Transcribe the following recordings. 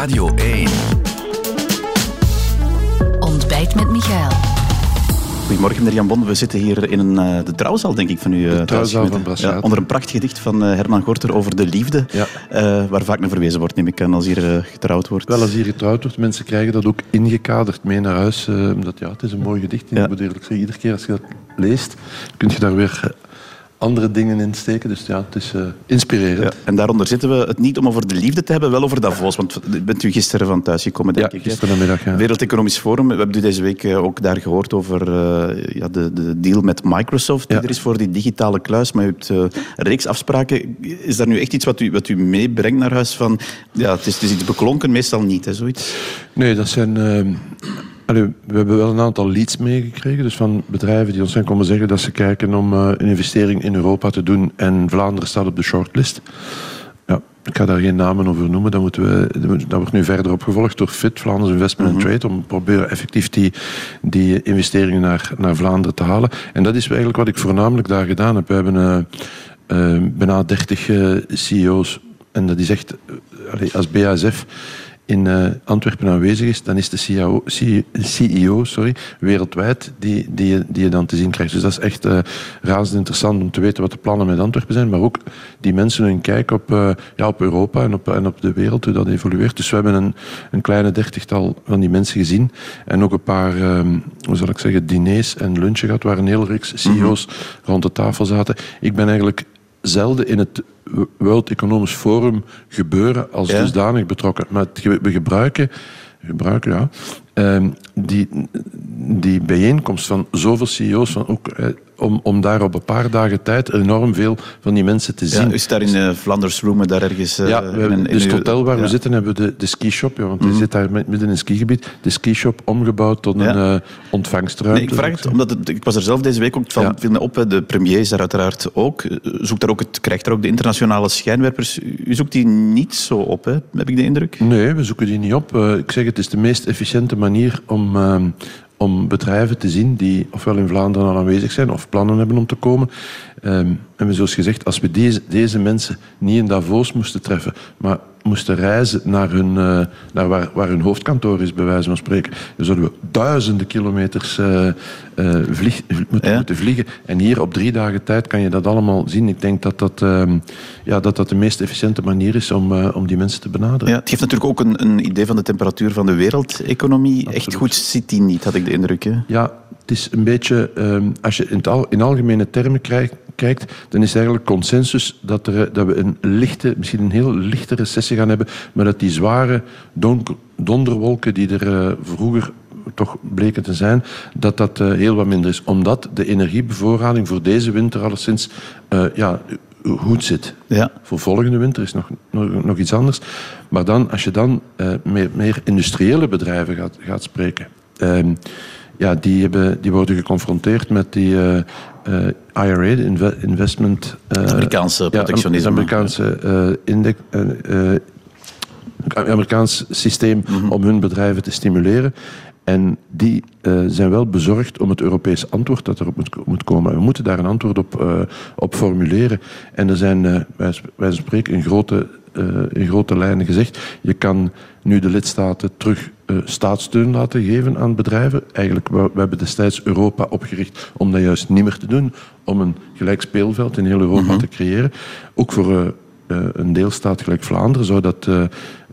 Radio 1. Ontbijt met Michael. Goedemorgen, meneer Jan Bon. We zitten hier in een, uh, de trouwzaal, denk ik, van u. De trouwzaal van. Ja, onder een prachtig gedicht van uh, Herman Gorter over de liefde. Ja. Uh, waar vaak naar verwezen wordt, neem ik aan, als hier getrouwd wordt. Wel, als hier getrouwd wordt, mensen krijgen dat ook ingekaderd mee naar huis. omdat ja, het is een mooi gedicht. Ja. Ik moet eerlijk zeggen, iedere keer als je dat leest, kun je daar weer andere dingen in steken. Dus ja, het is uh, inspirerend. Ja, en daaronder zitten we het niet om over de liefde te hebben, wel over Davos. Want bent u gisteren van thuis gekomen, denk ja, ik. gisterenmiddag, ja. Wereld Economisch Forum. We hebben u deze week eh, ook daar gehoord over uh, ja, de, de deal met Microsoft die er is voor die digitale kluis. Maar u hebt uh, een reeks afspraken. Is daar nu echt iets wat u, wat u meebrengt naar huis? Van, ja, het, is, het is iets beklonken, meestal niet, hè, zoiets. Nee, dat zijn... Allee, we hebben wel een aantal leads meegekregen. Dus van bedrijven die ons zijn komen zeggen dat ze kijken om uh, een investering in Europa te doen. En Vlaanderen staat op de shortlist. Ja, ik ga daar geen namen over noemen. Dat, moeten we, dat wordt nu verder opgevolgd door FIT, Vlaanders Investment and Trade, om te proberen effectief die, die investeringen naar, naar Vlaanderen te halen. En dat is eigenlijk wat ik voornamelijk daar gedaan heb. We hebben uh, uh, bijna 30 CEO's. En dat is echt, als BASF in uh, Antwerpen aanwezig is, dan is de CEO, CEO sorry, wereldwijd die, die, je, die je dan te zien krijgt. Dus dat is echt uh, razend interessant om te weten wat de plannen met Antwerpen zijn, maar ook die mensen hun kijk op, uh, ja, op Europa en op, en op de wereld, hoe dat evolueert. Dus we hebben een, een kleine dertigtal van die mensen gezien en ook een paar, um, hoe zal ik zeggen, diners en lunchen gehad, waar een hele reeks CEO's mm -hmm. rond de tafel zaten. Ik ben eigenlijk zelden in het World Economic Forum gebeuren als Ja. dusdanig betrokken. Maar het we gebruiken, gebruiken ja, ehm, die, die bijeenkomst van zoveel CEO's, van ook, eh, om, om daar op een paar dagen tijd enorm veel van die mensen te Ja, zien. u is daar in uh, Flanders Room, daar ergens... Ja, we hebben, in, in dus het hotel waar ja. we zitten hebben we de, de skishop. Ja, want die zit daar midden in een skigebied. De skishop omgebouwd tot een Ja. eh, ontvangstruimte. Nee, ik vraag het, omdat het, ik was er zelf deze week ook, het Ja. viel me op, de premier is daar uiteraard ook, eh, zoekt daar ook het, krijgt daar ook de internationale schijnwerpers. U u zoekt die niet zo op, hè? heb ik de indruk? Nee, we zoeken die niet op. Uh, ik zeg, het is de meest efficiënte manier om, uh, om bedrijven te zien die ofwel in Vlaanderen al aanwezig zijn of plannen hebben om te komen. Um, en zoals gezegd, als we deze, deze mensen niet in Davos moesten treffen, maar moesten reizen naar, hun, uh, naar waar, waar hun hoofdkantoor is, bij wijze van spreken, dan zouden we duizenden kilometers uh, vlieg, moeten, Ja. moeten vliegen. En hier op drie dagen tijd kan je dat allemaal zien. Ik denk dat dat, um, ja, dat, dat de meest efficiënte manier is om, om die mensen te benaderen. Ja, het geeft natuurlijk ook een, een idee van de temperatuur van de wereldeconomie. Echt goed zit die niet, had ik de indruk. Hè? Ja, het is een beetje, um, als je in, het al, in algemene termen krijgt, kijkt, dan is eigenlijk consensus dat, er, dat we een lichte, misschien een heel lichte recessie gaan hebben, maar dat die zware donker, donderwolken die er uh, vroeger toch bleken te zijn, dat dat uh, heel wat minder is. Omdat de energiebevoorrading voor deze winter alleszins uh, ja, goed zit. Ja. Voor volgende winter is nog, nog, nog iets anders. Maar dan, als je dan uh, meer, meer industriële bedrijven gaat, gaat spreken, um, ja, die, hebben, die worden geconfronteerd met die IRA, de inve investment... Uh, Amerikaanse protectionisme. Ja, Amerikaanse uh, index... Amerikaans systeem mm -hmm. om hun bedrijven te stimuleren. En die uh, zijn wel bezorgd om het Europese antwoord dat erop moet, moet komen. We moeten daar een antwoord op, uh, op formuleren. En er zijn, uh, wij, wij spreken in grote, in grote lijnen gezegd, je kan nu de lidstaten terug staatssteun laten geven aan bedrijven. Eigenlijk, we, we hebben destijds Europa opgericht om dat juist niet meer te doen, om een gelijk speelveld in heel Europa mm -hmm. te creëren. Ook voor een deelstaat gelijk Vlaanderen zou dat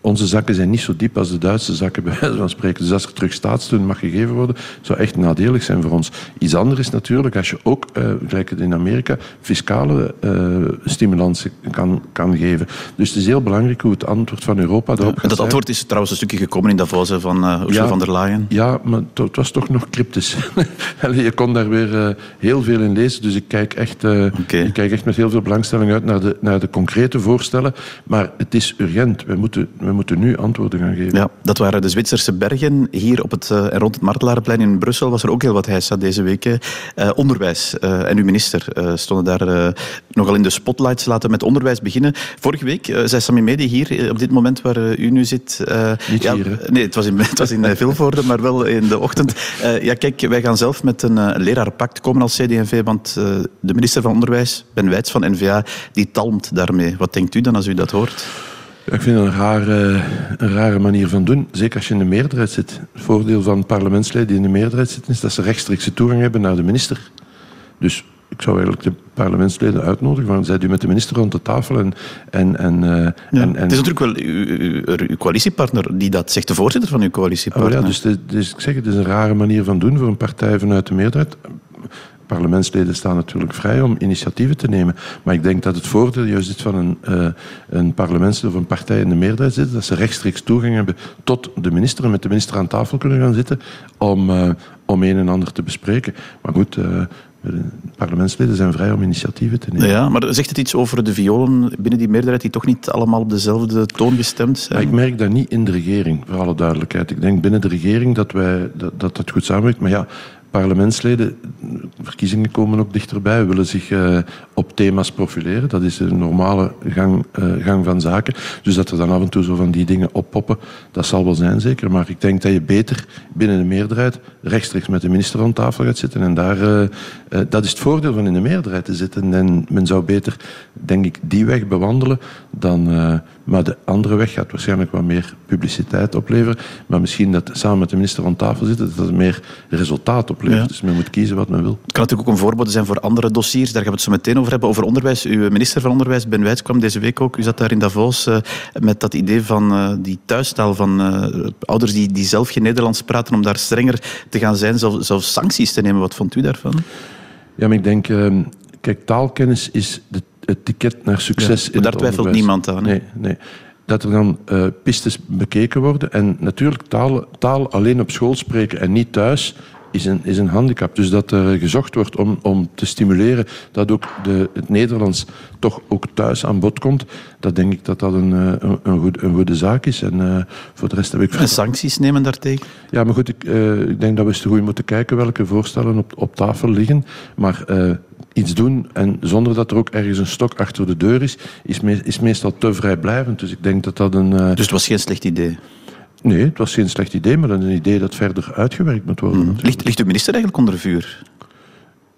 onze zakken zijn niet zo diep als de Duitse zakken, bij wijze van spreken. Dus als er terug staatssteun mag gegeven worden, zou echt nadelig zijn voor ons. Iets anders is natuurlijk als je ook, uh, gelijk in Amerika, fiscale uh, stimulansen kan, kan geven. Dus het is heel belangrijk hoe het antwoord van Europa daarop ja, gaat Dat antwoord is trouwens een stukje gekomen in Davos van uh, Ursula Ja. van der Leyen. Ja, maar het, het was toch nog cryptisch. je kon daar weer uh, heel veel in lezen, dus ik kijk, echt, uh, okay. ik kijk echt met heel veel belangstelling uit naar de, naar de concrete voorstellen. Maar het is urgent. We moeten, we moeten nu antwoorden gaan geven. Ja, dat waren de Zwitserse bergen. Hier op het, uh, en rond het Martelarenplein in Brussel was er ook heel wat heisa deze week. Uh, onderwijs uh, en uw minister stonden daar nogal in de spotlights. Laten we met onderwijs beginnen. Vorige week zei Sami Medi hier, op dit moment waar u nu zit... Niet ja, hier? Nee, het was in, het was in Vilvoorde, maar wel in de ochtend. ja, kijk, wij gaan zelf met een lerarenpact komen als CD&V, want de minister van Onderwijs, Ben Wijts van NVA, die talmt daarmee. Wat denkt u dan als u dat hoort? Ik vind dat een rare, een rare manier van doen. Zeker als je in de meerderheid zit. Het voordeel van parlementsleden die in de meerderheid zitten is dat ze rechtstreekse toegang hebben naar de minister. Dus ik zou eigenlijk de parlementsleden uitnodigen. Van, zijt u met de minister rond de tafel en... en, en, uh, ja. en, en het is natuurlijk wel uw, uw, coalitiepartner die dat zegt, de voorzitter van uw coalitiepartner. Oh ja, dus, dus ik zeg, het is een rare manier van doen voor een partij vanuit de meerderheid parlementsleden staan natuurlijk vrij om initiatieven te nemen. Maar ik denk dat het voordeel juist is van een, uh, een parlementslid of een partij in de meerderheid zitten, dat ze rechtstreeks toegang hebben tot de minister en met de minister aan tafel kunnen gaan zitten om, uh, om een en ander te bespreken. Maar goed, uh, de parlementsleden zijn vrij om initiatieven te nemen. Ja, maar zegt het iets over de violen binnen die meerderheid die toch niet allemaal op dezelfde toon gestemd zijn? Maar ik merk dat niet in de regering, voor alle duidelijkheid. Ik denk binnen de regering dat wij, dat, dat, dat goed samenwerkt. Maar ja, parlementsleden, verkiezingen komen ook dichterbij, willen zich uh, op thema's profileren. Dat is een normale gang, uh, gang van zaken. Dus dat er dan af en toe zo van die dingen oppoppen, dat zal wel zijn zeker. Maar ik denk dat je beter binnen de meerderheid rechtstreeks met de minister aan tafel gaat zitten. En daar, uh, dat is het voordeel van in de meerderheid te zitten. En men zou beter, denk ik, die weg bewandelen dan... maar de andere weg gaat waarschijnlijk wat meer publiciteit opleveren. Maar misschien dat samen met de minister aan tafel zitten, dat er meer resultaat oplevert. Ja. Dus men moet kiezen wat men wil. Het kan natuurlijk ook een voorbode zijn voor andere dossiers. Daar gaan we het zo meteen over hebben. Over onderwijs. Uw minister van Onderwijs, Ben Wijts, kwam deze week ook. U zat daar in Davos uh, met dat idee van uh, die thuistaal van uh, ouders die, die zelf geen Nederlands praten, om daar strenger te gaan zijn, zelf, zelfs sancties te nemen. Wat vond u daarvan? Ja, maar ik denk... Uh, kijk, taalkennis is de, het ticket naar succes ja, in Daar twijfelt onderwijs. niemand aan. Nee, nee dat er dan uh, pistes bekeken worden. En natuurlijk, taal, taal alleen op school spreken en niet thuis is een, is een handicap. Dus dat er gezocht wordt om, om te stimuleren dat ook de, het Nederlands toch ook thuis aan bod komt, dat denk ik dat dat een, een, een, goed, een goede zaak is. En uh, voor de rest heb ik... En sancties nemen daartegen? Ja, maar goed, ik, uh, ik denk dat we eens te goed moeten kijken welke voorstellen op, op tafel liggen. Maar uh, iets doen en zonder dat er ook ergens een stok achter de deur is, is, me, is meestal te vrijblijvend. Dus ik denk dat dat een... Dus het was geen slecht idee? Nee, het was geen slecht idee, maar een idee dat verder uitgewerkt moet worden. Mm. Ligt, ligt de minister eigenlijk onder vuur?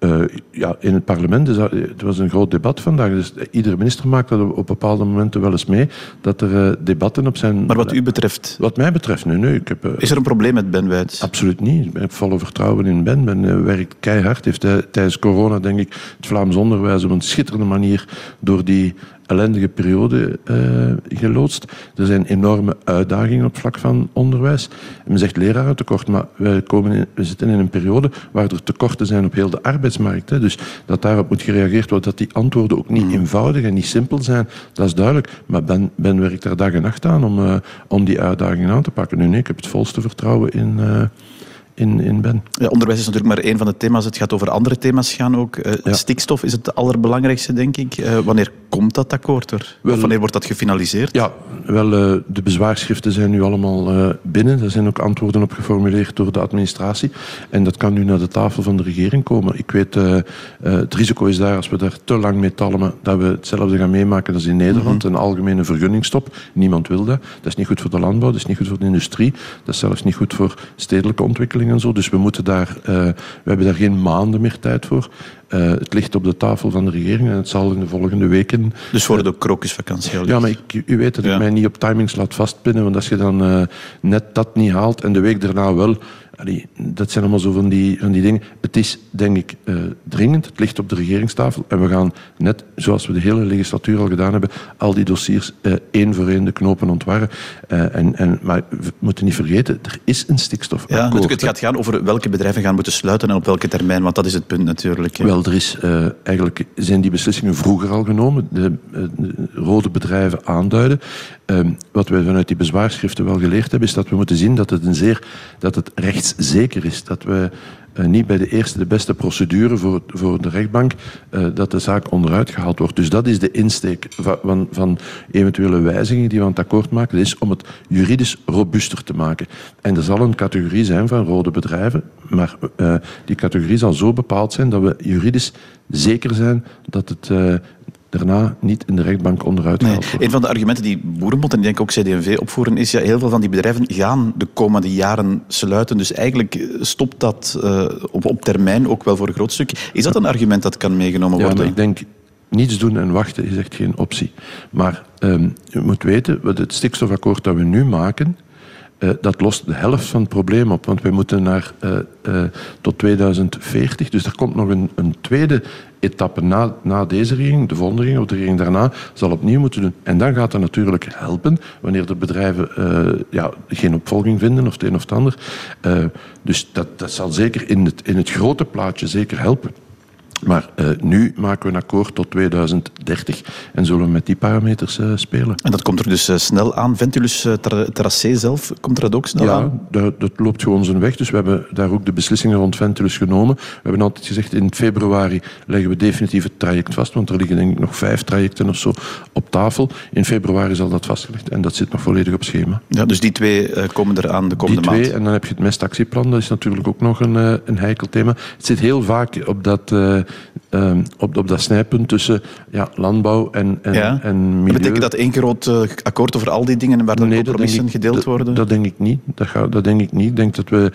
Uh, ja, in het parlement is dat, het was een groot debat vandaag. Dus iedere minister maakt dat op bepaalde momenten wel eens mee. Dat er uh, debatten op zijn. Maar wat u betreft? Wat mij betreft, nee. nee ik heb, uh, is er een probleem met Ben Wijts? Absoluut niet. Ik heb volle vertrouwen in Ben. Ben werkt keihard. Heeft tijdens corona, denk ik, het Vlaams onderwijs op een schitterende manier door die ellendige periode uh, geloodst. Er zijn enorme uitdagingen op vlak van onderwijs. Men zegt lerarentekort, maar wij komen in, we zitten in een periode waar er tekorten zijn op heel de arbeidsmarkt. Hè. Dus dat daarop moet gereageerd worden, dat die antwoorden ook niet eenvoudig en niet simpel zijn, dat is duidelijk. Maar Ben, ben werkt daar dag en nacht aan om, uh, om die uitdagingen aan te pakken. Nu, nee, ik heb het volste vertrouwen in... Uh, in, in ben. Ja, onderwijs is natuurlijk maar één van de thema's. Het gaat over andere thema's gaan ook. Uh, ja. Stikstof is het allerbelangrijkste, denk ik. Uh, wanneer komt dat akkoord er? Wel, of wanneer wordt dat gefinaliseerd? Ja, wel, uh, de bezwaarschriften zijn nu allemaal binnen. Er zijn ook antwoorden op geformuleerd door de administratie. En dat kan nu naar de tafel van de regering komen. Ik weet, het risico is daar, als we daar te lang mee talmen, dat we hetzelfde gaan meemaken als in Nederland. Mm -hmm. Een algemene vergunningstop. Niemand wil dat. Dat is niet goed voor de landbouw, dat is niet goed voor de industrie. Dat is zelfs niet goed voor stedelijke ontwikkeling Dus we, moeten daar, uh, we hebben daar geen maanden meer tijd voor. Uh, het ligt op de tafel van de regering en het zal in de volgende weken... Dus voor de krokusvakantie al Ja, maar ik, u weet dat ja. ik mij niet op timings laat vastpinnen, want als je dan uh, net dat niet haalt en de week daarna wel... Allee, dat zijn allemaal zo van die, van die dingen. Het is, denk ik, uh, dringend. Het ligt op de regeringstafel. En we gaan net, zoals we de hele legislatuur al gedaan hebben, al die dossiers één voor één de knopen ontwarren. En, en, maar we moeten niet vergeten, er is een stikstofakkoord. Ja, het gaat gaan over welke bedrijven gaan moeten sluiten en op welke termijn, want dat is het punt natuurlijk. Wel, er is, eigenlijk zijn die beslissingen vroeger al genomen. De, de rode bedrijven aanduiden. Um, wat we vanuit die bezwaarschriften wel geleerd hebben, is dat we moeten zien dat het een zeer dat het rechtszeker is. Dat we uh, niet bij de eerste de beste procedure voor, voor de rechtbank uh, dat de zaak onderuit gehaald wordt. Dus dat is de insteek van, van, eventuele wijzigingen die we aan het akkoord maken, is om het juridisch robuuster te maken. En er zal een categorie zijn van rode bedrijven, maar uh, die categorie zal zo bepaald zijn dat we juridisch zeker zijn dat het daarna niet in de rechtbank onderuit nee. Een van de argumenten die Boerenbond en denk ook CDMV opvoeren is ja, heel veel van die bedrijven gaan de komende jaren sluiten. Dus eigenlijk stopt dat uh, op, op termijn ook wel voor een groot stuk. Is dat een argument dat kan meegenomen worden? Ja, maar ik denk niets doen en wachten is echt geen optie. Maar ehm, je moet weten, het stikstofakkoord dat we nu maken, uh, dat lost de helft van het probleem op. Want wij moeten naar uh, uh, tot 2040. Dus er komt nog een, een tweede etappe na, na, deze regering. De volgende regering of de regering daarna zal opnieuw moeten doen. En dan gaat dat natuurlijk helpen wanneer de bedrijven ja, geen opvolging vinden of het een of het ander. dus dat, dat zal zeker in het, in het grote plaatje zeker helpen. Maar uh, nu maken we een akkoord tot 2030 en zullen we met die parameters uh, spelen. En dat komt er dus uh, snel aan. Ventulus Tracé zelf, komt er dat ook snel ja, aan? Ja, dat, dat, loopt gewoon zijn weg. Dus we hebben daar ook de beslissingen rond Ventulus genomen. We hebben altijd gezegd, in februari leggen we definitief het traject vast, want er liggen denk ik nog vijf trajecten of zo op tafel. In februari zal dat vastgelegd en dat zit nog volledig op schema. Ja, dus die twee komen er aan de komende die twee, maand? En dan heb je het mestactieplan, dat is natuurlijk ook nog een, een heikel thema. Het zit heel vaak op dat Um, op, op dat snijpunt tussen ja, landbouw en, en, ja. en milieu. Dat betekent dat één groot uh, akkoord over al die dingen waar dan nee, compromissen gedeeld dat, worden? Dat denk ik niet. Dat, ga, dat denk ik niet. Ik denk dat we...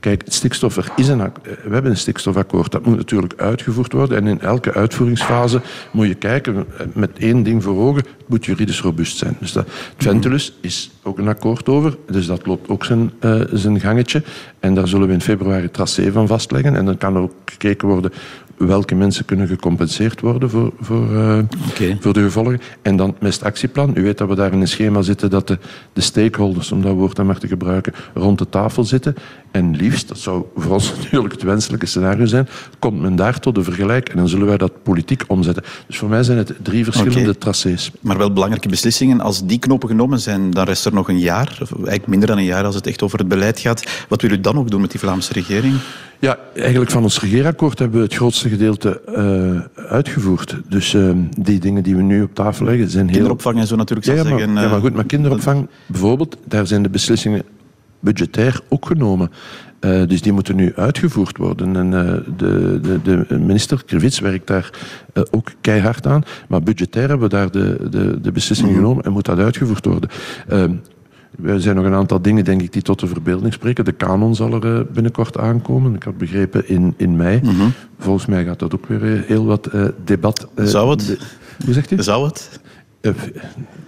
Kijk, het stikstof, er is een, we hebben een stikstofakkoord. Dat moet natuurlijk uitgevoerd worden. En in elke uitvoeringsfase moet je kijken met één ding voor ogen. Het moet juridisch robuust zijn. Dus dat, het Ventilus is ook een akkoord over. Dus dat loopt ook zijn, uh, zijn gangetje. En daar zullen we in februari tracé van vastleggen. En dan kan er ook gekeken worden welke mensen kunnen gecompenseerd worden voor, voor, uh, okay. voor de gevolgen. En dan met het actieplan. U weet dat we daar in een schema zitten dat de, de stakeholders, om dat woord dan maar te gebruiken, rond de tafel zitten. En liefst, dat zou voor ons natuurlijk het wenselijke scenario zijn, komt men daar tot een vergelijk en dan zullen wij dat politiek omzetten. Dus voor mij zijn het drie verschillende okay. tracés. Maar wel belangrijke beslissingen. Als die knopen genomen zijn, dan rest er nog een jaar, of eigenlijk minder dan een jaar als het echt over het beleid gaat. Wat wil u dan nog doen met die Vlaamse regering? Ja, eigenlijk van ons regeerakkoord hebben we het grootste gedeelte uh, uitgevoerd. Dus uh, die dingen die we nu op tafel leggen zijn heel... Kinderopvang en zo natuurlijk, zou ja, zeggen. Maar, ja, maar goed, maar kinderopvang bijvoorbeeld, daar zijn de beslissingen budgetair ook genomen. Uh, dus die moeten nu uitgevoerd worden. En uh, de, de, de, minister Krivits werkt daar uh, ook keihard aan. Maar budgetair hebben we daar de, de, de beslissing -hmm. genomen en moet dat uitgevoerd worden. Er zijn nog een aantal dingen, denk ik, die tot de verbeelding spreken. De kanon zal er binnenkort aankomen. Ik had begrepen in, in mei. Mm -hmm. Volgens mij gaat dat ook weer heel wat debat... Zou het? De, hoe zegt u? Zou het?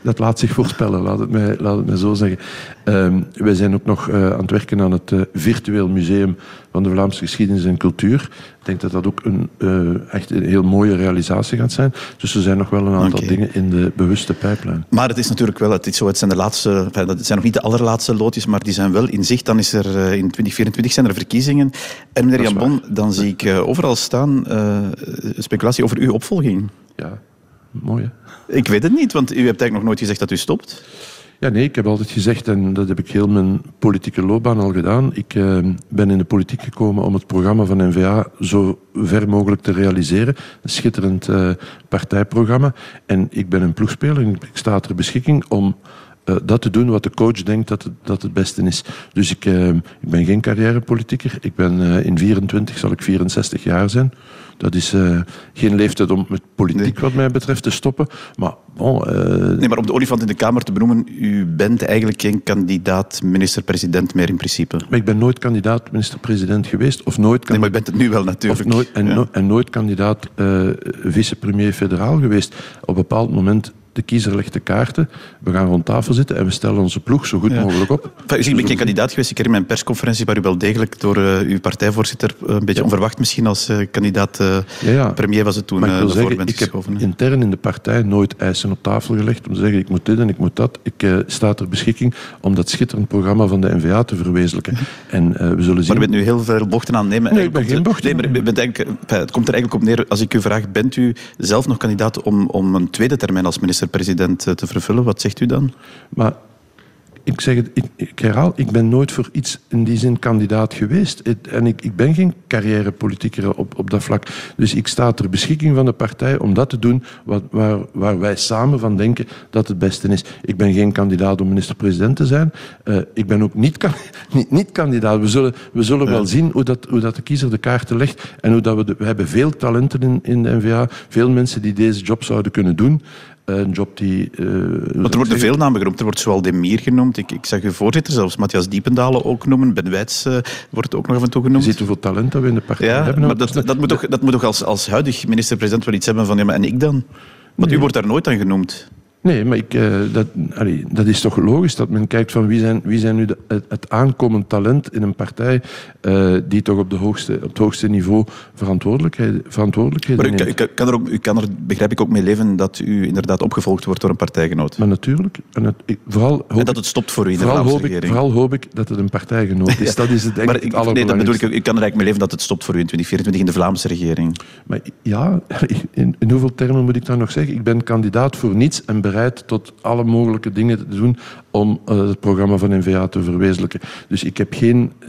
Dat laat zich voorspellen, laat het mij, laat het mij zo zeggen. Um, wij zijn ook nog uh, aan het werken aan het uh, virtueel museum van de Vlaamse geschiedenis en cultuur. Ik denk dat dat ook een, uh, echt een heel mooie realisatie gaat zijn. Dus er zijn nog wel een aantal okay. dingen in de bewuste pijplijn. Maar het is natuurlijk wel, het, is zo, het zijn de laatste, enfin, dat zijn nog niet de allerlaatste loodjes, maar die zijn wel in zicht. Dan is er in 2024 zijn er verkiezingen. En meneer Jan Bon, dan zie ik overal staan speculatie over uw opvolging. Ja, mooi hè? Ik weet het niet, want u hebt eigenlijk nog nooit gezegd dat u stopt. Ja, nee, ik heb altijd gezegd, en dat heb ik heel mijn politieke loopbaan al gedaan. Ik uh, ben in de politiek gekomen om het programma van NVA zo ver mogelijk te realiseren. Een schitterend uh, partijprogramma. En ik ben een ploegspeler en ik sta ter beschikking om uh, dat te doen wat de coach denkt dat het, dat het beste is. Dus ik, ik ben geen carrièrepolitieker. Ik ben in 24 zal ik 64 jaar zijn. Dat is geen leeftijd om met politiek nee. wat mij betreft te stoppen. Maar, bon, nee, maar om de olifant in de Kamer te benoemen, u bent eigenlijk geen kandidaat minister-president meer in principe. Maar ik ben nooit kandidaat minister-president geweest. Of nooit nee, maar u bent het nu wel natuurlijk. Nooit, en, ja. no en, nooit kandidaat vicepremier federaal geweest. Op een bepaald moment de kiezer legt de kaarten. We gaan rond tafel zitten en we stellen onze ploeg zo goed ja. mogelijk op. Enfin, u bent geen kandidaat geweest. Ik herinner een persconferentie waar u wel degelijk door uh, uw partijvoorzitter uh, een beetje ja. onverwacht misschien als uh, kandidaat ja, premier was het toen maar ik wil zeggen, ik heb intern in de partij nooit eisen op tafel gelegd om te zeggen ik moet dit en ik moet dat. Ik sta ter beschikking om dat schitterend programma van de NVA te verwezenlijken. En we zullen zien... Maar u bent nu heel veel bochten aan het nemen. Nee, ik ben geen bochten nee, maar, bent Het komt er eigenlijk op neer, als ik u vraag, bent u zelf nog kandidaat om, om een tweede termijn als minister-president te vervullen. Wat zegt u dan? Maar ik zeg het, ik, ik, herhaal, ik ben nooit voor iets in die zin kandidaat geweest. Het, en ik, ik ben geen carrièrepolitieker op, op dat vlak. Dus ik sta ter beschikking van de partij om dat te doen wat, waar, waar wij samen van denken dat het beste is. Ik ben geen kandidaat om minister-president te zijn. Uh, ik ben ook niet, niet, niet kandidaat. We zullen, we zullen wel zien hoe, dat, hoe dat de kiezer de kaarten legt. En hoe dat we, de, we hebben veel talenten in, in de NVA. Veel mensen die deze job zouden kunnen doen. Een job die... Uh, Want er worden veel namen genoemd. Er wordt zowel Demir genoemd. Ik, ik zag uw voorzitter, zelfs Matthias Diependalen ook noemen. Ben Wijts uh, wordt ook nog af en toe genoemd. Je ziet hoeveel talent dat we in de partij ja, hebben. Maar dat, dat, moet toch, dat moet toch als, als huidig minister-president wel iets hebben van... Ja, maar en ik dan? Want nee. u wordt daar nooit aan genoemd. Nee, maar ik, uh, dat, allee, dat is toch logisch dat men kijkt van wie zijn, wie zijn nu de, het, het, aankomend talent in een partij uh, die toch op, de hoogste, op het hoogste niveau verantwoordelijkheid, verantwoordelijkheden maar u, u, kan er ook, u kan er, begrijp ik, ook mee leven dat u inderdaad opgevolgd wordt door een partijgenoot. Maar natuurlijk. En, het, ik, vooral en dat het stopt voor u in de vooral hoop ik, Vooral hoop ik dat het een partijgenoot is. ja. Dat is het, denk maar ik, ik, het nee, dat bedoel ik, ik kan er eigenlijk mee leven dat het stopt voor u in 2024 in de Vlaamse regering. Maar ja, in, in hoeveel termen moet ik dan nog zeggen? Ik ben kandidaat voor niets en bereid tot alle mogelijke dingen te doen om uh, het programma van NVA te verwezenlijken. Dus ik heb geen, uh,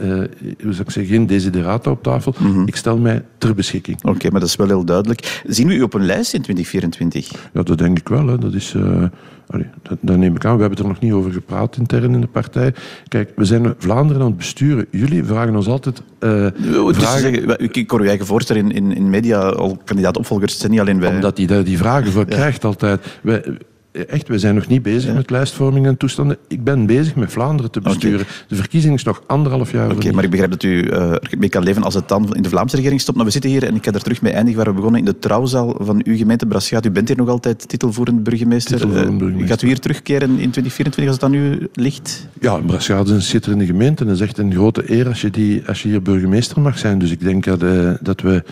hoe zou ik zeggen, geen desiderata op tafel. Mm -hmm. Ik stel mij ter beschikking. Oké, okay, maar dat is wel heel duidelijk. Zien we u op een lijst in 2024? Ja, dat denk ik wel. Hè. Dat is... Uh, Allee, dat, dat, neem ik aan. We hebben er nog niet over gepraat intern in de partij. Kijk, we zijn Vlaanderen aan het besturen. Jullie vragen ons altijd. Uh, dus vragen... ik hoor uw eigen voorstel in, in, in media al kandidaat-opvolgers. Het zijn niet alleen wij. Omdat hij daar die vragen voor ja. krijgt altijd. Wij, Echt, we zijn nog niet bezig ja. met lijstvorming en toestanden. Ik ben bezig met Vlaanderen te besturen. Okay. De verkiezing is nog anderhalf jaar. Oké, okay, maar ik begrijp dat u uh, mee kan leven als het dan in de Vlaamse regering stopt. Maar we zitten hier en ik ga er terug mee eindigen waar we begonnen in de trouwzaal van uw gemeente Braschaat. U bent hier nog altijd titelvoerend burgemeester. Titelvoerend burgemeester. Uh, gaat u hier terugkeren in 2024 als het aan u ligt? Ja, Braschaat is een schitterende gemeente en het is echt een grote eer als je, die, als je hier burgemeester mag zijn. Dus ik denk dat, uh, dat we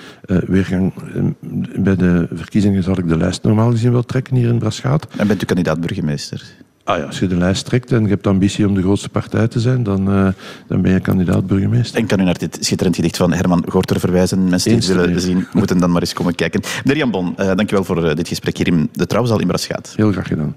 weer gaan. bij de verkiezingen zal ik de lijst normaal gezien wel trekken hier in Braschaat. En bent u kandidaat burgemeester? Ah ja, als je de lijst trekt en je hebt de ambitie om de grootste partij te zijn, dan, uh, dan ben je kandidaat burgemeester. En kan u naar dit schitterend gedicht van Herman Gorter verwijzen? Mensen die het willen zien, moeten dan maar eens komen kijken. Meneer Jan Bon, uh, dankjewel voor uh, dit gesprek hier in de Trouwzaal in Braschaat. Heel graag gedaan.